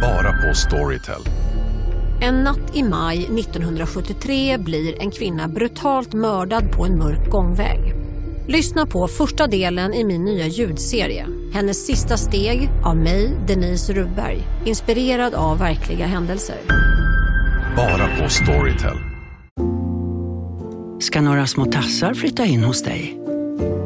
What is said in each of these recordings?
Bara på Storytel. En natt i maj 1973 blir en kvinna brutalt mördad på en mörk gångväg. Lyssna på första delen i min nya ljudserie. Hennes sista steg av mig, Denise Rubberg. Inspirerad av verkliga händelser. Bara på Storytel. Ska några små tassar flytta in hos dig?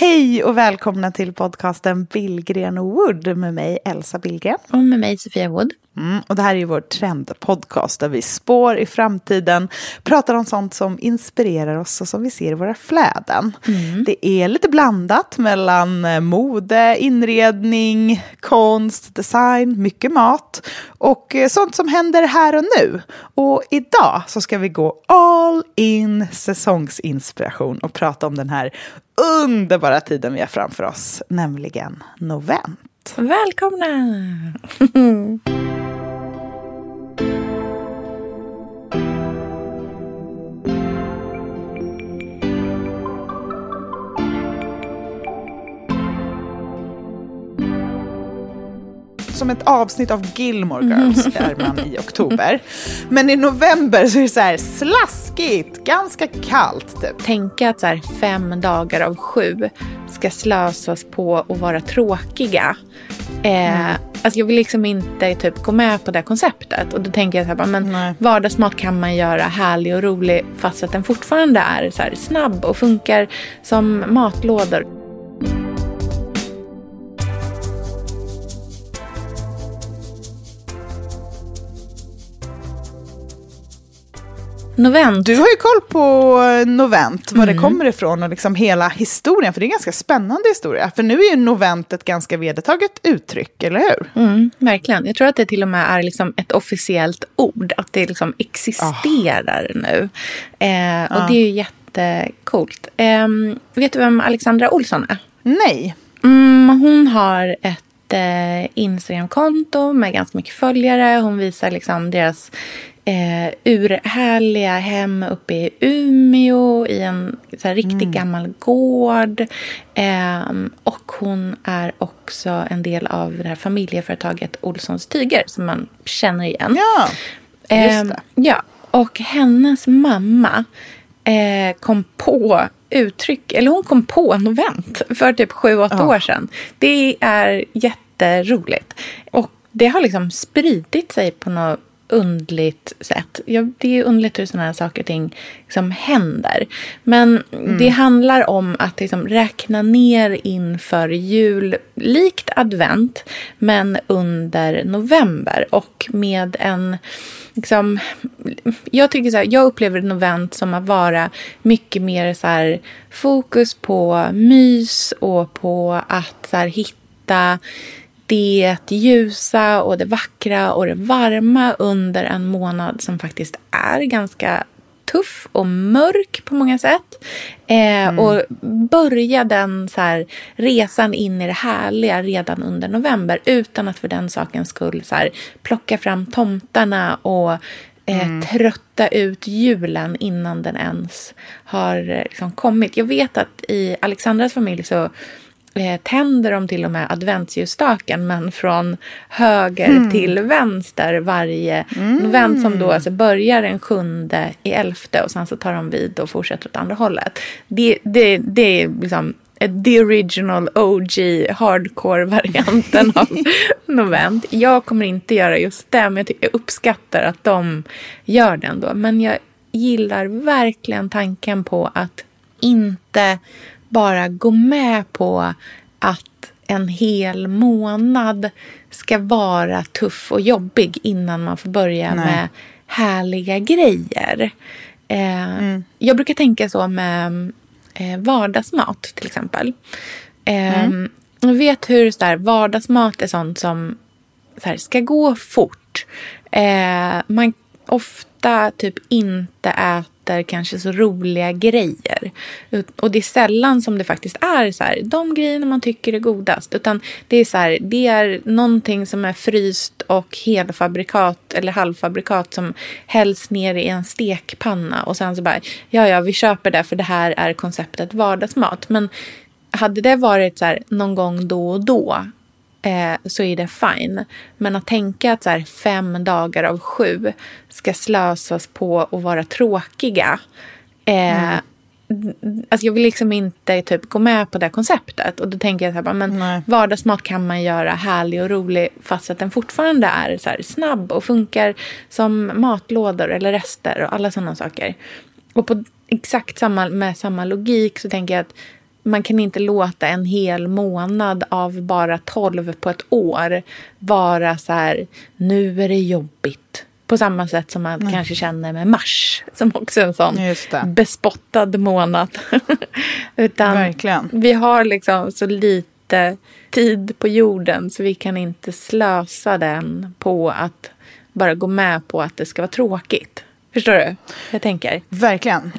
Hej och välkomna till podcasten Billgren och Wood med mig Elsa Billgren. Och med mig Sofia Wood. Mm, och det här är vår trendpodcast där vi spår i framtiden, pratar om sånt som inspirerar oss och som vi ser i våra flöden. Mm. Det är lite blandat mellan eh, mode, inredning, konst, design, mycket mat och eh, sånt som händer här och nu. Och idag så ska vi gå all in säsongsinspiration och prata om den här underbara tiden vi har framför oss, nämligen novent. Välkomna! som ett avsnitt av Gilmore Girls är man i oktober. Men i november så är det så här slaskigt, ganska kallt. Typ. Tänka att så här fem dagar av sju ska slösas på att vara tråkiga. Eh, mm. Alltså jag vill liksom inte typ gå med på det konceptet. Och då tänker jag så här, men vardagsmat kan man göra härlig och rolig fast att den fortfarande är så snabb och funkar som matlådor. Novent. Du har ju koll på Novent, var mm. det kommer ifrån och liksom hela historien. För det är en ganska spännande historia. För nu är ju Novent ett ganska vedertaget uttryck, eller hur? Mm, verkligen. Jag tror att det till och med är liksom ett officiellt ord. Att det liksom existerar oh. nu. Eh, och oh. det är ju jättecoolt. Eh, vet du vem Alexandra Olsson är? Nej. Mm, hon har ett eh, Instagramkonto med ganska mycket följare. Hon visar liksom deras eh, urhärliga hem uppe i Umeå i en så här, riktigt mm. gammal gård. Eh, och hon är också en del av det här familjeföretaget Olssons tyger som man känner igen. Ja, just det. Eh, ja, och hennes mamma eh, kom på uttryck, eller hon kom på novent för typ sju, åtta ja. år sedan. Det är jätteroligt. Och det har liksom spridit sig på något undligt sätt. Ja, det är underligt hur sådana här saker och ting liksom händer. Men mm. det handlar om att liksom räkna ner inför jul, likt advent, men under november. Och med en... Liksom, jag, tycker så här, jag upplever novent som att vara mycket mer så här, fokus på mys och på att så här, hitta det ljusa och det vackra och det varma under en månad som faktiskt är ganska tuff och mörk på många sätt. Eh, mm. Och börja den så här, resan in i det härliga redan under november utan att för den sakens skull så här, plocka fram tomtarna och eh, mm. trötta ut julen innan den ens har eh, liksom, kommit. Jag vet att i Alexandras familj så eh, tänder de till och med adventsljusstaken men från höger mm. till vänster varje mm. novent som då alltså börjar den sjunde i elfte och sen så tar de vid och fortsätter åt andra hållet. Det, det, det är liksom the original OG hardcore-varianten av novent. Jag kommer inte göra just det, men jag, uppskattar att de gör det ändå. Men jag gillar verkligen tanken på att inte bara gå med på att en hel månad ska vara tuff och jobbig innan man får börja Nej. med härliga grejer. Eh, mm. Jag brukar tänka så med eh, vardagsmat till exempel. Eh, mm. Jag vet hur så här, vardagsmat är sånt som så här, ska gå fort. Eh, man ofta typ inte äter hittar kanske så roliga grejer. Och det är sällan som det faktiskt är så här, de grejerna man tycker är godast. Utan det är så här, det är någonting som är fryst och helfabrikat eller halvfabrikat som hälls ner i en stekpanna. Och sen så bara, ja ja, vi köper det för det här är konceptet vardagsmat. Men hade det varit så här någon gång då och då eh, så är det fine. Men att tänka att så här, fem dagar av sju ska slösas på att vara tråkiga. Eh, mm. Alltså jag vill liksom inte typ gå med på det konceptet. Och då tänker jag så här, men Nej. vardagsmat kan man göra härlig och rolig fast att den fortfarande är så snabb och funkar som matlådor eller rester och alla sådana saker. Och på exakt samma, med samma logik så tänker jag att man kan inte låta en hel månad av bara tolv på ett år vara så här, nu är det jobbigt. På samma sätt som man mm. kanske känner med mars, som också är en sån bespottad månad. Utan Verkligen. vi har liksom så lite tid på jorden så vi kan inte slösa den på att bara gå med på att det ska vara tråkigt. Förstår du? Jag tänker. Verkligen.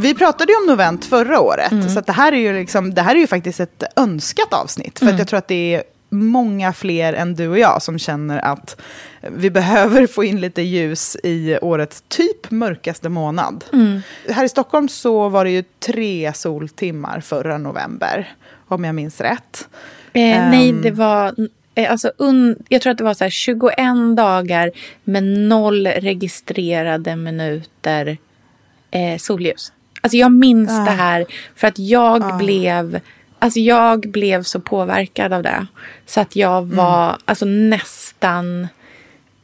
Vi pratade ju om Novent förra året, mm. så det, här är ju liksom, det här är ju faktiskt ett önskat avsnitt. För mm. jag tror att det är många fler än du och jag som känner att vi behöver få in lite ljus i årets typ mörkaste månad. Mm. Här i Stockholm så var det ju tre soltimmar förra november, om jag minns rätt. Eh, um, nej, det var... Eh, alltså, un, jag tror att det var så här 21 dagar med noll registrerade minuter eh, solljus. Alltså jag minns ah. det här för att jag ah. blev Alltså jag blev så påverkad av det. Så att jag mm. var mm. alltså nästan...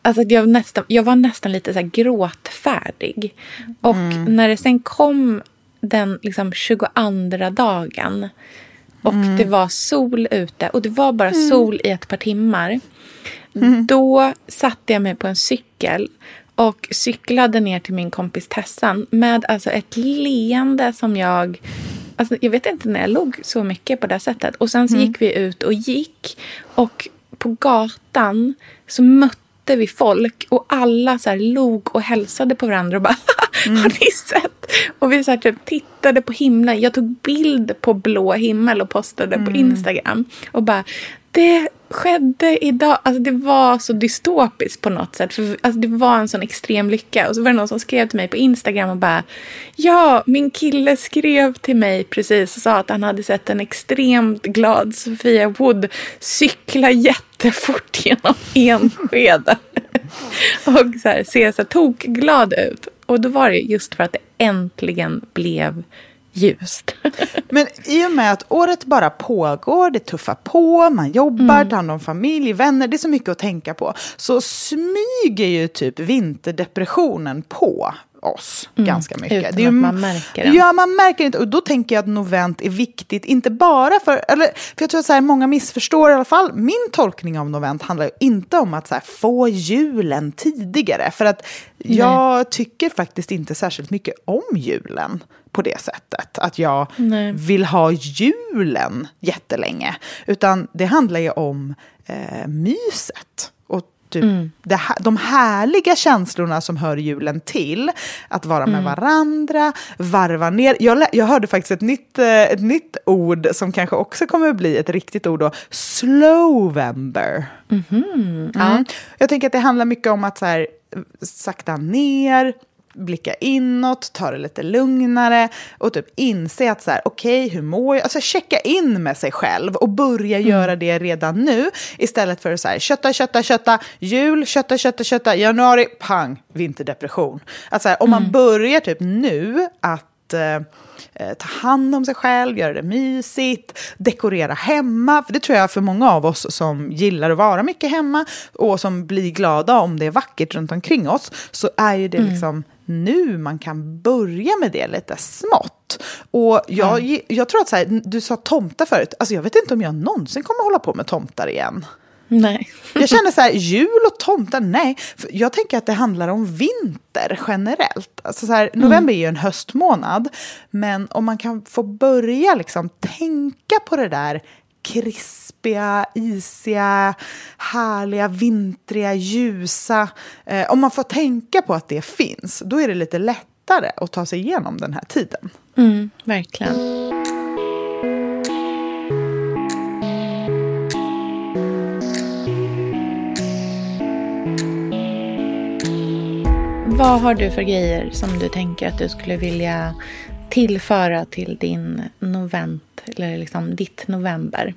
Alltså jag, nästan, jag var nästan lite så gråtfärdig. Och mm. när det sen kom den liksom 22 dagen och mm. det var sol ute och det var bara mm. sol i ett par timmar. Mm. Då satte jag mig på en cykel och cyklade ner till min kompis Tessan med alltså ett leende som jag... Alltså jag vet inte när jag låg så mycket på det sättet. Och sen så mm. gick vi ut och gick. Och på gatan så mötte vi folk och alla så här log och hälsade på varandra och bara mm. Har ni sett? Och vi så här typ tittade på himlen. Jag tog bild på blå himmel och postade mm. på Instagram. Och bara det skedde idag. Alltså det var så dystopiskt på något sätt. För alltså det var en sån extrem lycka. Och så var det någon som skrev till mig på Instagram och bara Ja, min kille skrev till mig precis och sa att han hade sett en extremt glad Sofia Wood cykla jättefort genom Enskede. och så här, se så tokglad ut. Och då var det just för att det äntligen blev ljust. Men i och med att året bara pågår, det tuffar på, man jobbar, mm. tar hand om familj, vänner, det är så mycket att tänka på. Så smyger ju typ vinterdepressionen på oss mm, ganska mycket. Utan det är, att man märker den. Ja, man märker inte. Och då tänker jag att novent är viktigt, inte bara för... Eller, för jag tror att så här, många missförstår i alla fall. Min tolkning av novent handlar ju inte om att så här, få julen tidigare. För att Nej. jag tycker faktiskt inte särskilt mycket om julen på det sättet. Att jag Nej. vill ha julen jättelänge. Utan det handlar ju om eh, myset. Typ mm. det, de härliga känslorna som hör julen till. Att vara med mm. varandra, varva ner. Jag, jag hörde faktiskt ett nytt, eh, ett nytt ord som kanske också kommer att bli ett riktigt ord då. Slowember. Mm -hmm. ja. Jag tänker att det handlar mycket om att så här, sakta ner, blicka inåt, ta det lite lugnare och typ inse att så här, okej, okay, hur mår jag? Alltså checka in med sig själv och börja mm. göra det redan nu istället för att så här, kötta, kötta, kötta, jul, kötta, kötta, kötta, januari, pang, vinterdepression. Att så här, om mm. man börjar typ nu att eh, eh, ta hand om sig själv, göra det mysigt, dekorera hemma. För det tror jag för många av oss som gillar att vara mycket hemma och som blir glada om det är vackert runt omkring oss, så är ju det mm. liksom nu man kan börja med det lite smått. Och jag, mm. jag tror att så här, du sa tomtar förut, alltså jag vet inte om jag någonsin kommer hålla på med tomtar igen. Nej. Jag känner så här, jul och tomtar, nej. För jag tänker att det handlar om vinter generellt. Alltså så här, november är ju en höstmånad, men om man kan få börja liksom tänka på det där krispiga, isiga, härliga, vintriga, ljusa. Eh, om man får tänka på att det finns, då är det lite lättare att ta sig igenom den här tiden. Mm, verkligen. Vad har du för grejer som du tänker att du skulle vilja tillföra till din novent, eller liksom ditt november?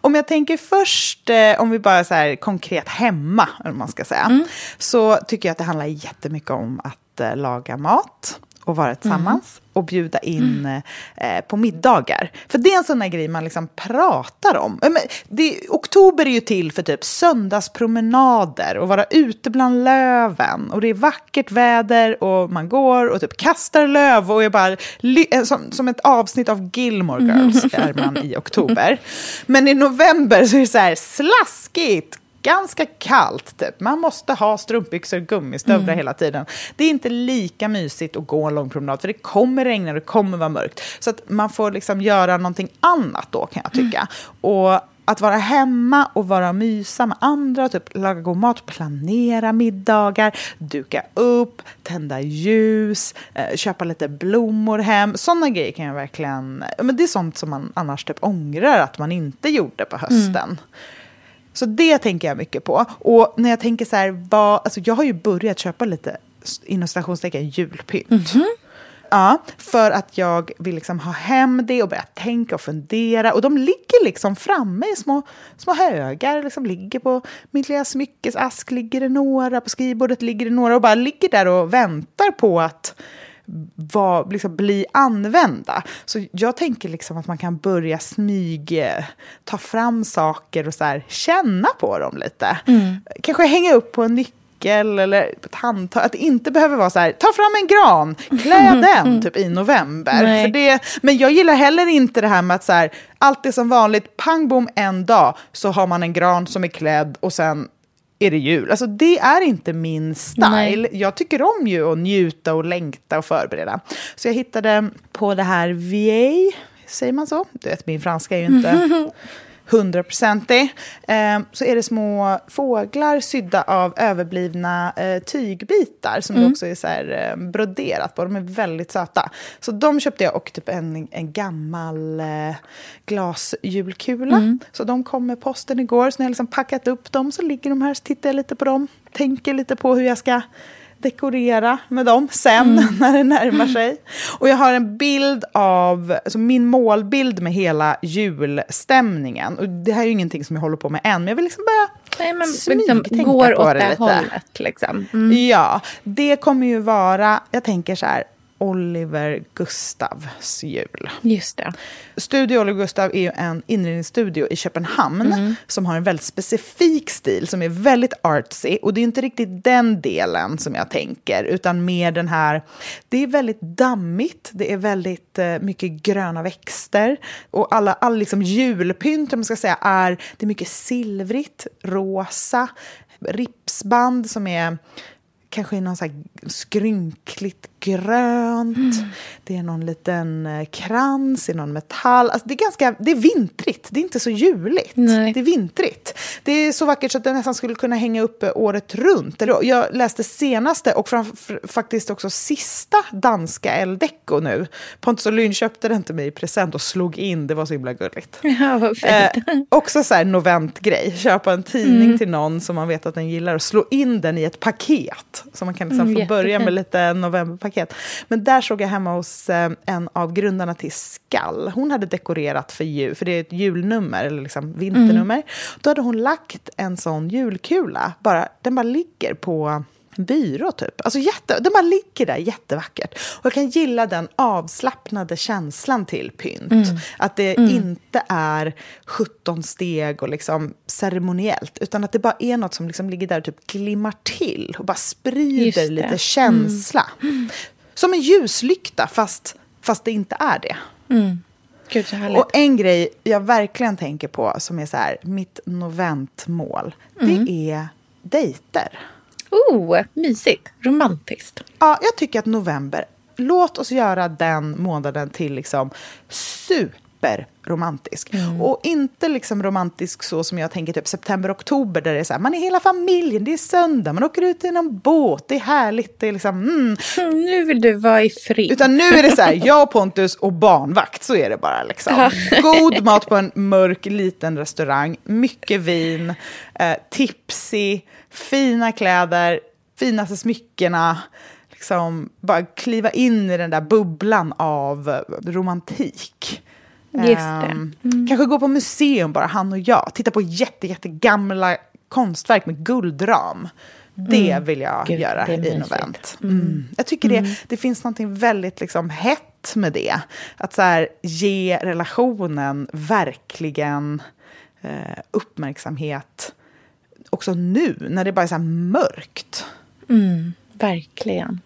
Om jag tänker först, eh, om vi bara så här konkret hemma, eller man ska säga, mm. så tycker jag att det handlar jättemycket om att eh, laga mat och vara tillsammans mm. och bjuda in mm. eh, på middagar. För det är en sån där grej man liksom pratar om. Men det, oktober är ju till för typ söndagspromenader och vara ute bland löven. Och det är vackert väder och man går och typ kastar löv och är bara eh, som, som ett avsnitt av Gilmore Girls är man i oktober. Men i november så är det så här slaskigt, ganska kallt. Typ. Man måste ha strumpbyxor och gummistövlar mm. hela tiden. Det är inte lika mysigt att gå en lång promenad, för det kommer regna och det kommer vara mörkt. Så att man får liksom göra någonting annat då, kan jag tycka. Mm. Och att vara hemma och vara och mysa med andra, typ laga god mat, planera middagar, duka upp, tända ljus, eh, köpa lite blommor hem. Sådana grejer kan jag verkligen... Men det är sånt som man annars typ ångrar att man inte gjorde på hösten. Mm. Så det tänker jag mycket på. Och när jag tänker så här, vad, alltså jag har ju börjat köpa lite, inom stationstecken, julpynt. Mm -hmm. Ja, för att jag vill liksom ha hem det och börja tänka och fundera. Och de ligger liksom framme i små, små högar. Liksom ligger på mitt lilla smyckesask ligger det några, på skrivbordet ligger det några och bara ligger där och väntar på att var, liksom, bli använda. Så jag tänker liksom att man kan börja smyg, ta fram saker och så här, känna på dem lite. Mm. Kanske hänga upp på en nyckel eller ett handtag. Att det inte behöver vara så här, ta fram en gran, klä den typ i november. Det, men jag gillar heller inte det här med att så här, allt är som vanligt, pang bom en dag så har man en gran som är klädd och sen är det jul. Alltså det är inte min style. Nej. Jag tycker om ju att njuta och längta och förbereda. Så jag hittade på det här VA, säger man så? Du vet, min franska är ju inte hundraprocentig. Eh, så är det små fåglar sydda av överblivna eh, tygbitar som mm. också är så här, eh, broderat på. De är väldigt söta. Så de köpte jag och typ en, en gammal eh, glasjulkula. Mm. Så de kom med posten igår. Så när jag liksom packat upp dem så ligger de här så tittar jag lite på dem. Tänker lite på hur jag ska dekorera med dem sen mm. när det närmar sig. Och jag har en bild av, alltså min målbild med hela julstämningen. Och det här är ju ingenting som jag håller på med än, men jag vill liksom börja Nej, men liksom, går åt det, det lite. hållet. Liksom. Mm. Ja, det kommer ju vara, jag tänker så här, Oliver Gustavs jul. Just det. Studio Oliver Gustav är ju en inredningsstudio i Köpenhamn mm. som har en väldigt specifik stil som är väldigt artsy. Och det är inte riktigt den delen som jag tänker, utan mer den här... Det är väldigt dammigt, det är väldigt uh, mycket gröna växter och alla all liksom julpynt, om man ska säga, är, det är mycket silvrigt, rosa, ripsband som är kanske i någon så skrynkligt grönt. Mm. Det är någon liten eh, krans i någon metall. Alltså det, är ganska, det är vintrigt, det är inte så juligt. Nej. Det är vintrigt. Det är så vackert så att det nästan skulle kunna hänga upp året runt. Jag läste senaste och faktiskt också sista danska El Deco nu. Pontus och Lynn köpte den till mig i present och slog in, det var så himla gulligt. Ja, vad fint. Eh, också så här novent-grej, köpa en tidning mm. till någon som man vet att den gillar och slå in den i ett paket. Så man kan liksom mm, få börja med lite novemberpaket paket. Men där såg jag hemma hos eh, en av grundarna till Skall. Hon hade dekorerat för jul, för det är ett julnummer, eller liksom vinternummer. Mm. Då hade hon lagt en sån julkula, bara, den bara ligger på byrå typ. Alltså jätte, den bara ligger där jättevackert. Och jag kan gilla den avslappnade känslan till pynt. Mm. Att det mm. inte är 17 steg och liksom ceremoniellt. Utan att det bara är något som liksom ligger där och typ glimmar till. Och bara sprider lite mm. känsla. Mm. Som en ljuslykta fast, fast det inte är det. Mm. Gud, så och en grej jag verkligen tänker på som är så här, mitt noventmål. Det mm. är dejter. Oh, mysigt. Romantiskt. Ja, jag tycker att november, låt oss göra den månaden till liksom super hyperromantisk. Och inte liksom romantisk så som jag tänker typ september-oktober där det är så här, man är hela familjen, det är söndag, man åker ut i någon båt, det är härligt, det är liksom mm. Mm, nu vill du vara i fred. Utan nu är det så här, jag, Pontus och barnvakt, så är det bara liksom. God mat på en mörk liten restaurang, mycket vin, eh, tipsy, fina kläder, finaste smyckena. Liksom bara kliva in i den där bubblan av romantik. Det. Ehm, Kanske gå på museum bara, han och jag. Titta på jätte, jättegamla konstverk med guldram. Det vill jag Mm. Gud, göra i novent. Mm. Jag tycker det, det finns något väldigt liksom hett med det. Att så här, ge relationen verkligen eh, uppmärksamhet också nu, när det bara är så mörkt. Verkligen.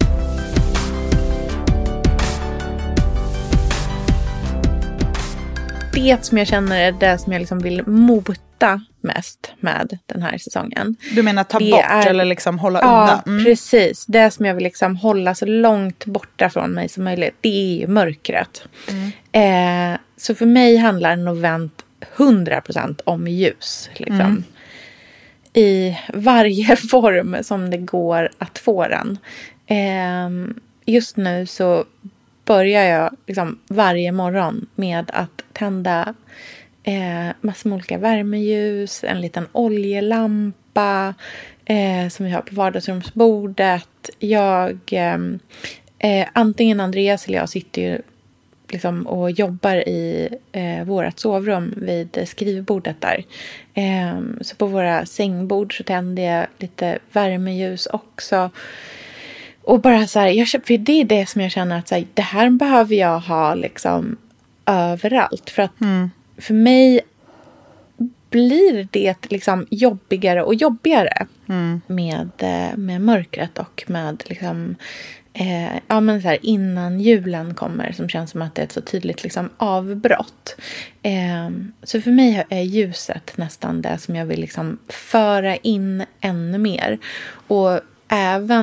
Det som jag känner är det som jag liksom vill mota mest med den här säsongen. Du menar ta Det bort är- eller liksom hålla Ja, undan? Mm. precis. Det som jag vill liksom hålla så långt borta från mig som möjligt, det är ju mörkret. Mm. Eh, så för mig handlar Novent 100% om ljus. Liksom. Mm. I varje form som det går att få den. Eh, just nu så börjar jag liksom varje morgon med att tända eh, massor med olika värmeljus, en liten oljelampa eh, som vi har på vardagsrumsbordet. Jag, ehm, eh, antingen Andreas eller jag sitter ju liksom och jobbar i eh, vårt sovrum vid skrivbordet där. Eh, så på våra sängbord så tänder jag lite värmeljus också. Och bara så här, jag, för det är det som jag känner att så här, det här behöver jag ha liksom överallt. För att för mig blir det liksom jobbigare och jobbigare med, eh, med mörkret och med liksom, eh, ja, men så här, innan julen kommer som känns som att det är ett så tydligt liksom, avbrott. Eh, så för mig är ljuset nästan det som jag vill liksom, föra in ännu mer. Och även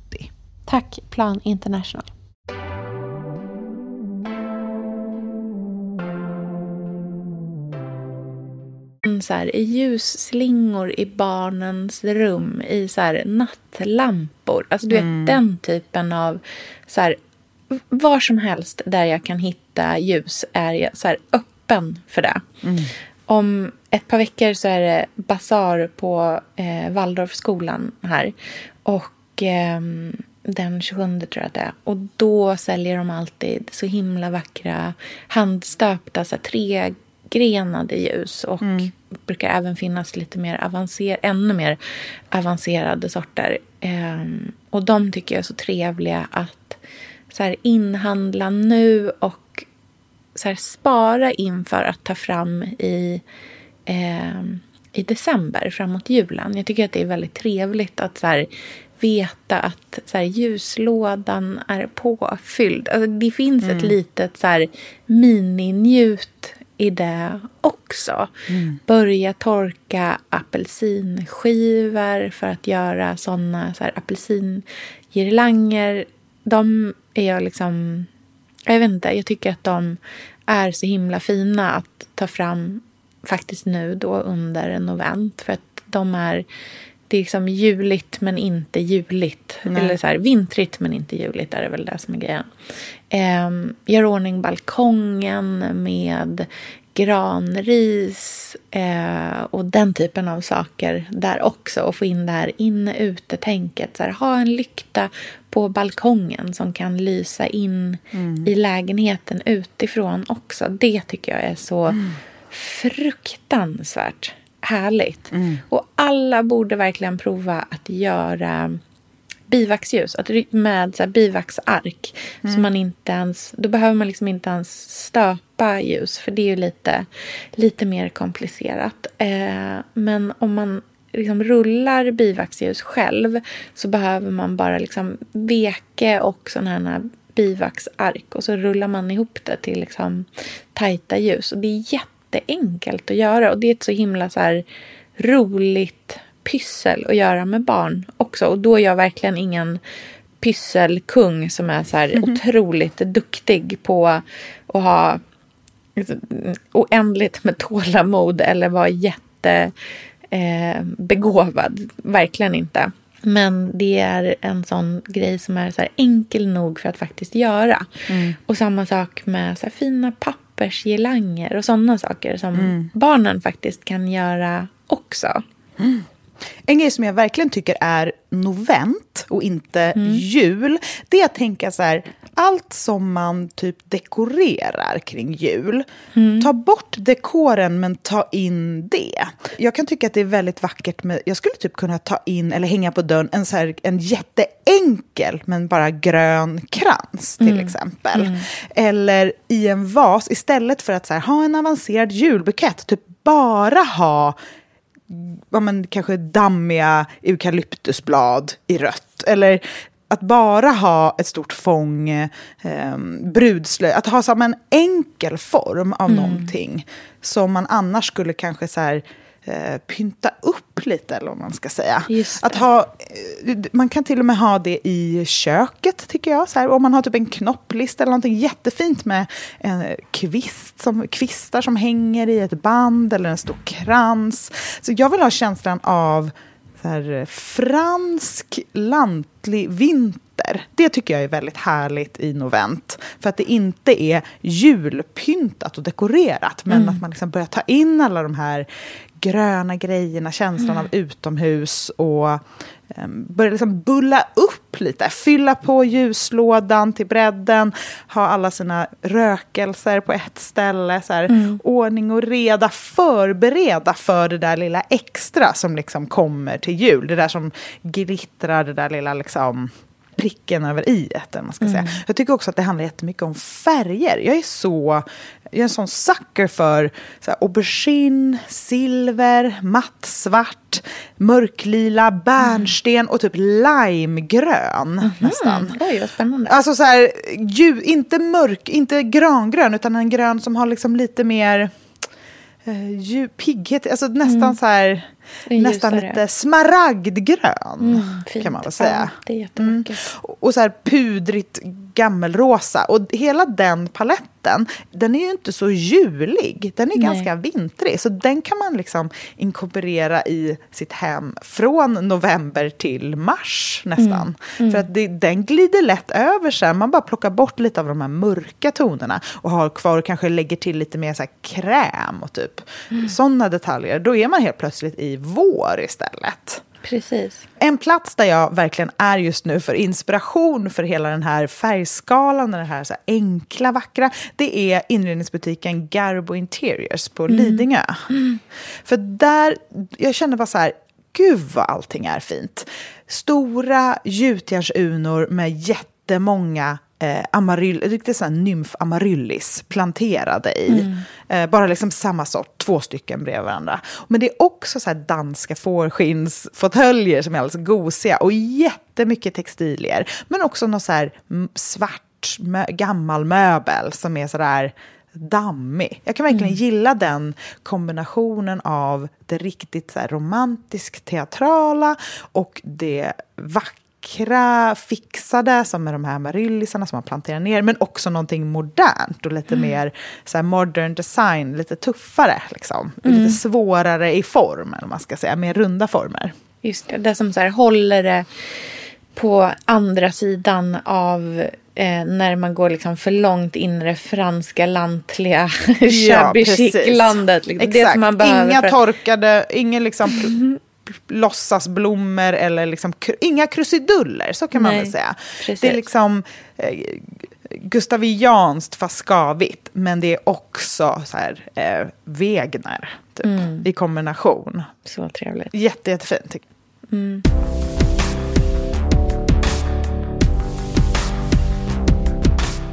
Tack Plan International. Så här, I ljusslingor i barnens rum, i så här, nattlampor. Alltså du vet den typen av... Så här, var som helst där jag kan hitta ljus är jag så här, öppen för det. Om ett par veckor så är det basar på eh, Waldorfskolan här. Och ehm, den 27 tror jag det är. Och då säljer de alltid så himla vackra handstöpta så här, tregrenade ljus. Och brukar även finnas lite mer avancer ännu mer avancerade sorter. Ehm, och de tycker jag är så trevliga att så här, inhandla nu och så här, spara inför att ta fram i, eh, i december, framåt julen. Jag tycker att det är väldigt trevligt att så här, veta att så här, ljuslådan är påfylld. Alltså, det finns ett litet så här, mininjut i det också. Börja torka apelsinskivor för att göra såna så här, apelsingirlanger. De är jag liksom... Jag vet inte, jag tycker att de är så himla fina att ta fram faktiskt nu då under en novent. För att de är det är liksom juligt men inte juligt. Nej. Eller så här, vintrigt men inte juligt är det väl det som är grejen. Eh, gör ordning balkongen med granris eh, och den typen av saker där också. Och få in det här inne-ute-tänket. Ha en lykta på balkongen som kan lysa in i lägenheten utifrån också. Det tycker jag är så fruktansvärt härligt. Och alla borde verkligen prova att göra bivaxljus att, med så här, bivaxark. Så man inte ens, då behöver man liksom inte ens stöpa ljus för det är ju lite, lite mer komplicerat. Eh, men om man liksom rullar bivaxljus själv så behöver man bara liksom veke och sådana här bivaxark och så rullar man ihop det till liksom tajta ljus. Och det är jätteenkelt att göra och det är ett så himla så här roligt pyssel att göra med barn också. Och då är jag verkligen ingen pysselkung som är så här otroligt duktig på att ha oändligt med tålamod eller vara jätte eh. Verkligen inte. Men det är en sån grej som är så enkel nog för att faktiskt göra. Och samma sak med så fina pappersgirlanger och sådana saker som barnen faktiskt kan göra också. En grej som jag verkligen tycker är novent och inte Mm. jul, det är att tänka så här, allt som man typ dekorerar kring jul, Mm. ta bort dekoren men ta in det. Jag kan tycka att det är väldigt vackert med, jag skulle typ kunna ta in eller hänga på dörren en, så här, en jätteenkel men bara grön krans till Mm. exempel. Eller i en vas, istället för att så här, ha en avancerad julbukett, typ bara ha ja, men, kanske dammiga eukalyptusblad i rött. Eller att bara ha ett stort fång eh, brudslöja. Att ha som en enkel form av någonting som man annars skulle kanske så här, eh, pynta upp lite, eller vad man ska säga. Att ha, eh, man kan till och med ha det i köket, tycker jag. Så här, om man har typ en knopplista eller någonting jättefint med en kvist som, kvistar som hänger i ett band eller en stor krans. Så jag vill ha känslan av så här, fransk lantlig vinter. Det tycker jag är väldigt härligt i novent. För att det inte är julpyntat och dekorerat. Men att man liksom börjar ta in alla de här gröna grejerna, känslan av utomhus och um, börja liksom bulla upp lite. Fylla på ljuslådan till bredden, ha alla sina rökelser på ett ställe. Så här, Ordning och reda, förbereda för det där lilla extra som liksom kommer till jul. Det där som glittrar, det där lilla liksom pricken över i eller man ska säga. Jag tycker också att det handlar jättemycket om färger. Jag är så, jag är en sån sucker för så här, aubergine, silver, mattsvart, mörklila, bärnsten och typ limegrön nästan. Oj, vad spännande. Alltså så här, ju, inte mörk, inte gröngrön, utan en grön som har liksom lite mer eh, ju, pigghet, alltså nästan så här, nästan lite smaragdgrön Fint. kan man väl säga. Ja, det är jättevackert. Och och så här pudrigt gammelrosa. Och hela den paletten, den är ju inte så julig. Den är Nej. ganska vintrig. Så den kan man liksom inkorporera i sitt hem från november till mars nästan. För att det, den glider lätt över sen. Man bara plockar bort lite av de här mörka tonerna och har kvar och kanske lägger till lite mer så kräm och typ sådana detaljer. Då är man helt plötsligt i vår istället. Precis. En plats där jag verkligen är just nu för inspiration för hela den här färgskalan, den här så här enkla, vackra, det är inredningsbutiken Garbo Interiors på Lidingö. För där, jag känner bara så här, gud vad allting är fint. Stora gjutjärnsunor med jättemånga eh, amaryll, riktigt sån här nymf amaryllis planterade i. Eh, bara liksom samma sort, två stycken bredvid varandra. Men det är också så här danska fårskinnsfåtöljer som är alldeles gosiga och jättemycket textilier. Men också någon så här mm, svart mö- gammal möbel som är så där dammig. Jag kan verkligen gilla den kombinationen av det riktigt så romantiskt teatrala och det vackra fixade som med de här maryllisarna som man planterar ner men också någonting modernt och lite mer så här modern design, lite tuffare liksom. Lite svårare i form, man ska säga, mer runda former. Just det, det som så här håller det på andra sidan av eh, när man går liksom för långt in i det franska lantliga shabby chic-landet. Liksom. Exakt. Inga för torkade, inga liksom pl- låtsasblommor eller liksom, inga krusiduller, så kan man Nej, väl säga. precis. Det är liksom eh, gustavianskt fast skavigt, men det är också så här, eh, Wegener typ, Mm. i kombination. Så trevligt. Jätte, jättefint. tycker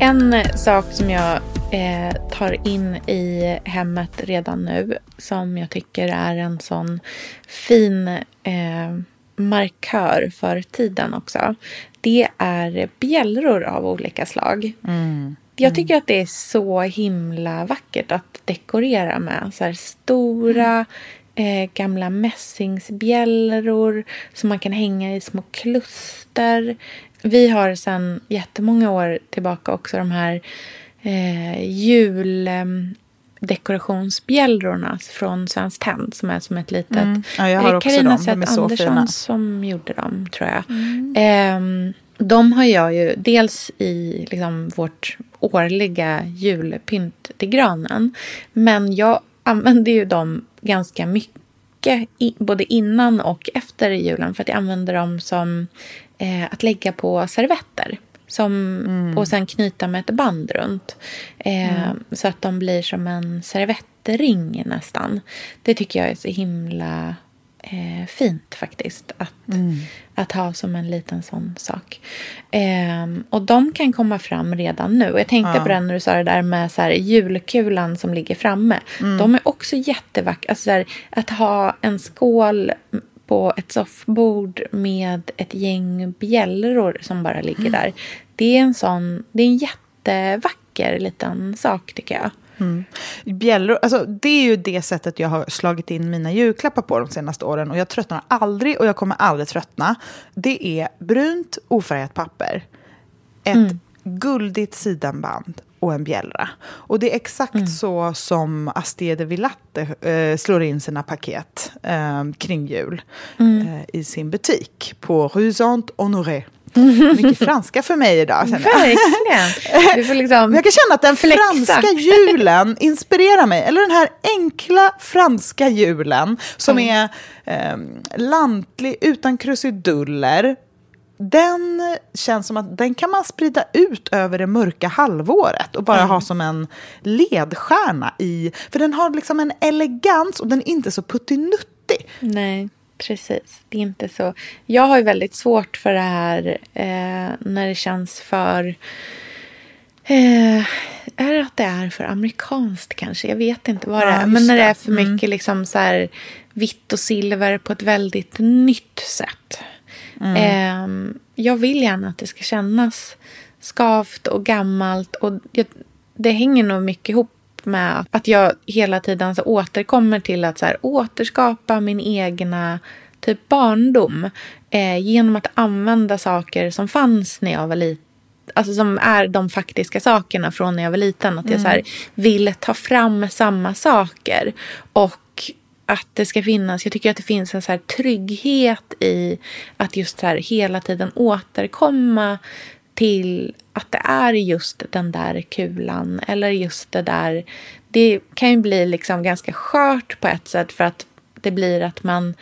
En sak som jag eh, tar in i hemmet redan nu som jag tycker är en sån fin eh, markör för tiden också. Det är bjällror av olika slag. Jag tycker att det är så himla vackert att dekorera med. Så stora eh, gamla mässingsbjällror som man kan hänga i små kluster. Vi har sedan jättemånga år tillbaka också de här eh, juldekorationsbjällrorna från Svenskt Tenn som är som ett litet... Mm. Ja, jag har Eh, också Carina dem. De är så Andersson fina. som gjorde dem, tror jag. Ehm, de har jag ju dels i liksom, vårt årliga julpynt till granen. Men jag använder ju dem ganska mycket, både innan och efter julen. För att jag använder dem som eh, att lägga på servetter. Som, Och sen knyta med ett band runt. Eh, Så att de blir som en servettring nästan. Det tycker jag är så himla eh, fint faktiskt. Att, att ha som en liten sån sak. Ehm, och de kan komma fram redan nu. Jag tänkte på det när du sa det där med så här, julkulan som ligger framme. De är också jättevackra. Alltså, att ha en skål på ett soffbord med ett gäng bjällror som bara ligger där. Det är en sån, det är en jättevacker liten sak tycker jag. Bjällror, alltså det är ju det sättet jag har slagit in mina julklappar på de senaste åren. Och jag tröttnar aldrig och jag kommer aldrig tröttna. Det är brunt ofärgat papper, ett guldigt sidenband och en bjällra. Och det är exakt så som Astie de Villatte eh, slår in sina paket eh, kring jul eh, i sin butik på Rue Saint-Honoré. Mycket franska för mig idag. Känner jag. Verkligen! Du får liksom jag kan känna att den flexa. franska julen inspirerar mig. Eller den här enkla franska julen som är eh, lantlig, utan krusiduller. Den känns som att den kan man sprida ut över det mörka halvåret och bara ha som en ledstjärna i... För den har liksom en elegans och den är inte så puttinuttig. Nej, precis. Det är inte så. Jag har ju väldigt svårt för det här eh, när det känns för... Eh, är det att det är för amerikanskt kanske? Jag vet inte vad det Ja, är. just Men när det det. är för mycket liksom så vitt och silver på ett väldigt nytt sätt. Eh, jag vill gärna att det ska kännas skavt och gammalt. Och jag, det hänger nog mycket ihop med att jag hela tiden så återkommer till att så här, återskapa min egna typ barndom eh, genom att använda saker som fanns när jag var liten. Alltså som är de faktiska sakerna från när jag var liten. Att jag så här, vill ta fram samma saker. Och att det ska finnas, jag tycker att det finns en så här trygghet i att just så här hela tiden återkomma till att det är just den där kulan eller just det där. Det kan ju bli liksom ganska skört på ett sätt för att det blir att man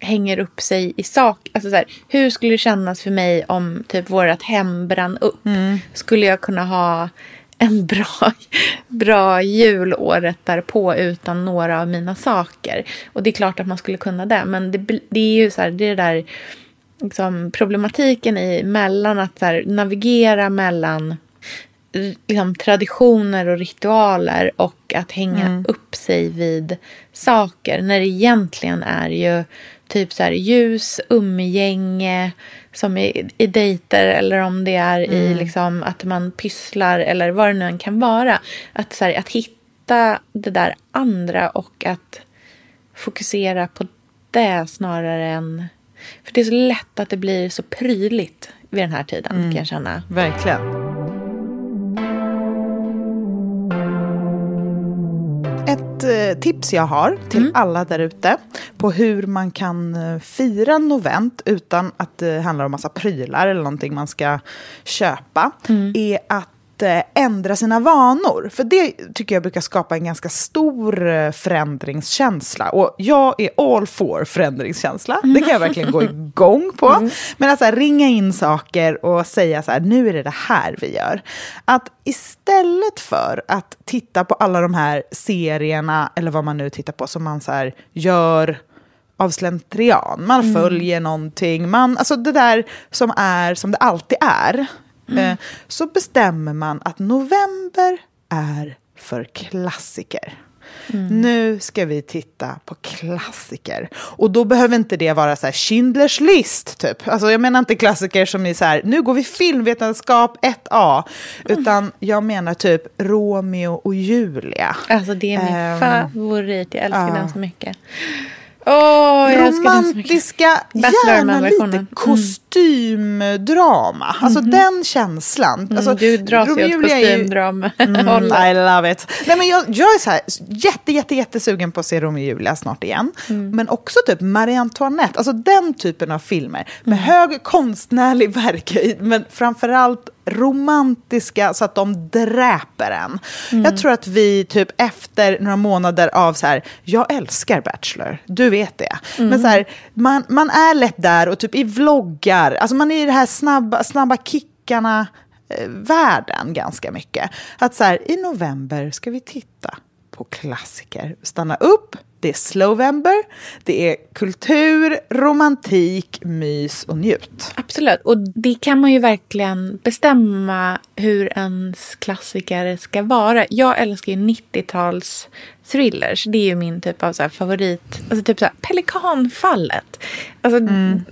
hänger upp sig i sak. Alltså så här, hur skulle det kännas för mig om typ vårt hem brann upp? Skulle jag kunna ha en bra, bra jul året därpå utan några av mina saker? Och det är klart att man skulle kunna det, men det, det är ju så här, det är det där liksom, problematiken i mellan att så här, navigera mellan liksom, traditioner och ritualer och att hänga upp sig vid saker när det egentligen är ju typ så här ljus, umgänge som i, i dejter eller om det är i liksom att man pysslar eller vad det nu än kan vara. Att, så här, att hitta det där andra och att fokusera på det snarare än... För det är så lätt att det blir så prydligt vid den här tiden kan jag känna. Verkligen. Ett eh, tips jag har till alla där ute på hur man kan eh, fira novent utan att det handlar om massa prylar eller någonting man ska köpa är att eh, ändra sina vanor. För det tycker jag brukar skapa en ganska stor eh, förändringskänsla. Och jag är all for förändringskänsla. Det kan jag verkligen gå igång på. Men att så här, ringa in saker och säga så här, nu är det det här vi gör. Att istället för att titta på alla de här serierna, eller vad man nu tittar på, som man så här, gör av slentrian. Man följer någonting. Man, alltså det där som är som det alltid är. Eh, så bestämmer man att november är för klassiker. Nu ska vi titta på klassiker. Och då behöver inte det vara så här Schindlers list, typ. Alltså jag menar inte klassiker som är så här, nu går vi filmvetenskap 1A. Utan jag menar typ Romeo och Julia. Alltså det är min Ehm, favorit. Jag älskar ja. den så mycket. Mycket. romantiska, gärna lite Mm. kostymdrama. Alltså den känslan. Alltså, Mm, du dras ju åt kostymdrama. Mm, I love it. Nej, men jag, jag är så här, jätte, jätte, jättesugen på att se Romeo och Julia snart igen. Men också typ Marie Antoinette, alltså den typen av filmer. Med hög konstnärlig verkhöjd, men framförallt romantiska så att de dräper en. Jag tror att vi typ efter några månader av så här, jag älskar Bachelor, du vet det. Men så här, man, man är lätt där och typ i vloggar, alltså man är i det här snabba, snabba kickarna eh, världen ganska mycket. Att så här, i november ska vi titta på klassiker. Stanna upp, det är slowember, det är kultur, romantik, mys och njut. Absolut. Och det kan man ju verkligen bestämma hur ens klassiker ska vara. Jag älskar ju 90-tals thrillers. Det är ju min typ av så favorit. Alltså typ så här Pelikanfallet. Alltså,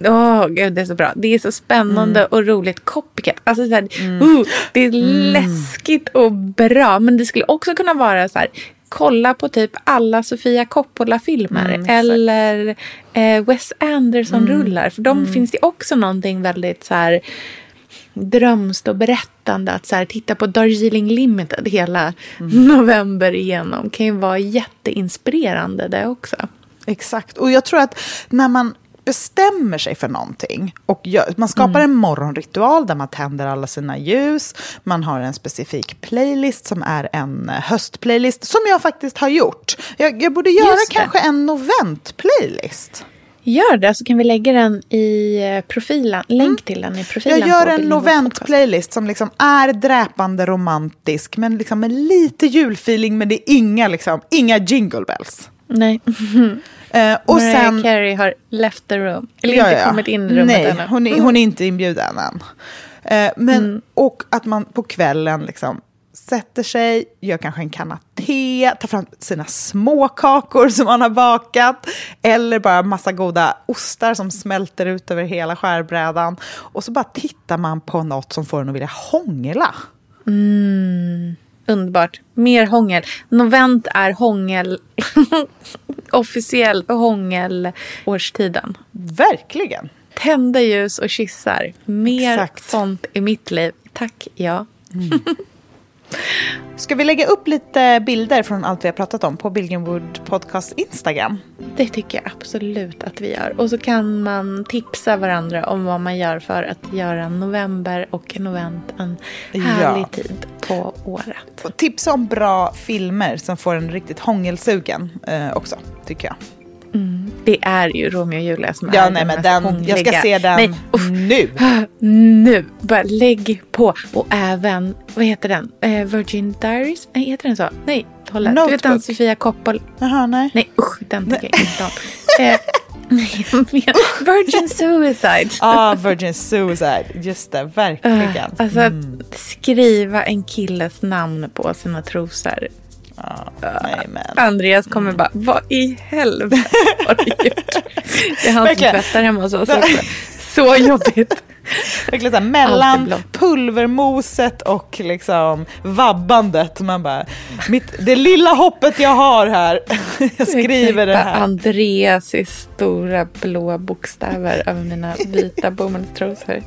åh gud det är så bra. Det är så spännande och roligt. Copycat. Alltså så här, uh, det är läskigt och bra. Men det skulle också kunna vara så här. Kolla på typ alla Sofia Coppola-filmer. eller eh, Wes Anderson-rullar. För de finns det också någonting väldigt så här drömskt och berättande. Att så här, titta på Darjeeling Limited hela november igenom kan ju vara jätteinspirerande det också. Exakt. Och jag tror att när man bestämmer sig för någonting och gör, man skapar en morgonritual där man tänder alla sina ljus, man har en specifik playlist som är en höstplaylist, som jag faktiskt har gjort. Jag, jag borde göra kanske en novent-playlist. Gör det så kan vi lägga den i eh, profilen. Länk till den i profilen. Jag gör en novent-playlist som liksom är dräpande romantisk, men liksom med lite julfeeling, men det är inga, liksom, inga jingle bells. Nej. Eh, och Mariah sen... Carey har left the room. Eller Ja, inte kommit in i rummet Nej, ännu. hon är, hon är inte inbjuden än. Eh, men, Mm. Och att man på kvällen liksom sätter sig, gör kanske en kanna te, tar fram sina små kakor som man har bakat, eller bara massa goda ostar som smälter ut över hela skärbrädan. Och så bara tittar man på något som får en att vilja hångla. Underbart. Mer hångel. Novent är hångel. Officiellt hångelårstiden. Verkligen. Tända ljus och kyssar. Mer Exakt. sånt i mitt liv. Tack, ja. Ska vi lägga upp lite bilder från allt vi har pratat om på Billgrenwood Podcast Instagram? Det tycker jag absolut att vi gör. Och så kan man tipsa varandra om vad man gör för att göra november och novent en härlig Ja. tid på året. Och tipsa om bra filmer som får en riktigt hångelsugen eh, också, tycker jag. Det är ju Romeo och Julia som Ja, är nej, den men den, hångliga. jag ska se den Nej, uff. nu. Nu, bara lägg på. Och även, vad heter den? Eh, Virgin Diaries? Nej, heter den så? Nej, hålla. Du vet den. Sofia Coppola? Jaha, nej. Nej, usch, den tycker jag inte om. Eh, nej, Virgin Suicide. Ah, Virgin Suicide. Just det, verkligen. Alltså att skriva en killes namn på sina trosor. Nej, men. Andreas kommer bara, vad i helvete har du gjort? Det är han som tvättar hemma hos oss också. Så jobbigt. Verkligen så här, mellan pulvermoset och liksom vabbandet. Man bara, mitt, det lilla hoppet jag har här. jag skriver det här. Andreas i stora blå bokstäver över mina vita bomullstrosor.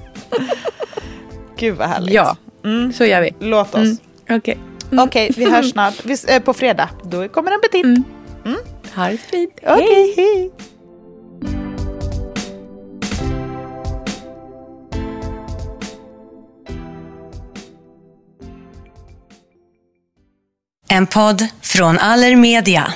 Gud vad härligt. Ja, Mm. så gör vi. Låt oss. Mm. Okej. Okej, vi hörs snart. Vi, eh, på fredag. Då kommer en petit. Mm. Ha det fint. Okej, hej. En podd från Allermedia.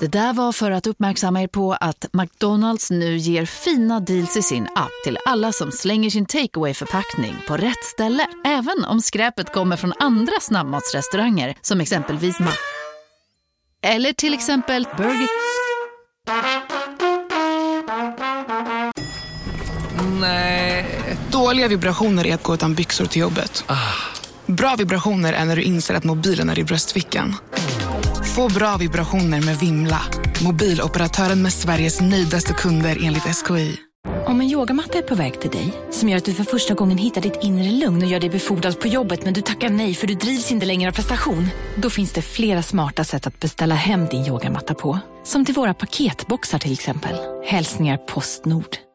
Det där var för att uppmärksamma er på att McDonalds nu ger fina deals i sin app till alla som slänger sin takeaway förpackning på rätt ställe. Även om skräpet kommer från andra snabbmatsrestauranger som exempelvis Ma... Eller till exempel Burger... Dåliga vibrationer är att gå utan byxor till jobbet. Bra vibrationer är när du inser att mobilen är i bröstfickan. Få bra vibrationer med Vimla. Mobiloperatören med Sveriges nöjdaste kunder enligt SKI. Om en yogamatta är på väg till dig, som gör att du för första gången hittar ditt inre lugn och gör dig befordrad på jobbet men du tackar nej för du drivs inte längre av prestation. Då finns det flera smarta sätt att beställa hem din yogamatta på. Som till våra paketboxar till exempel. Hälsningar Postnord.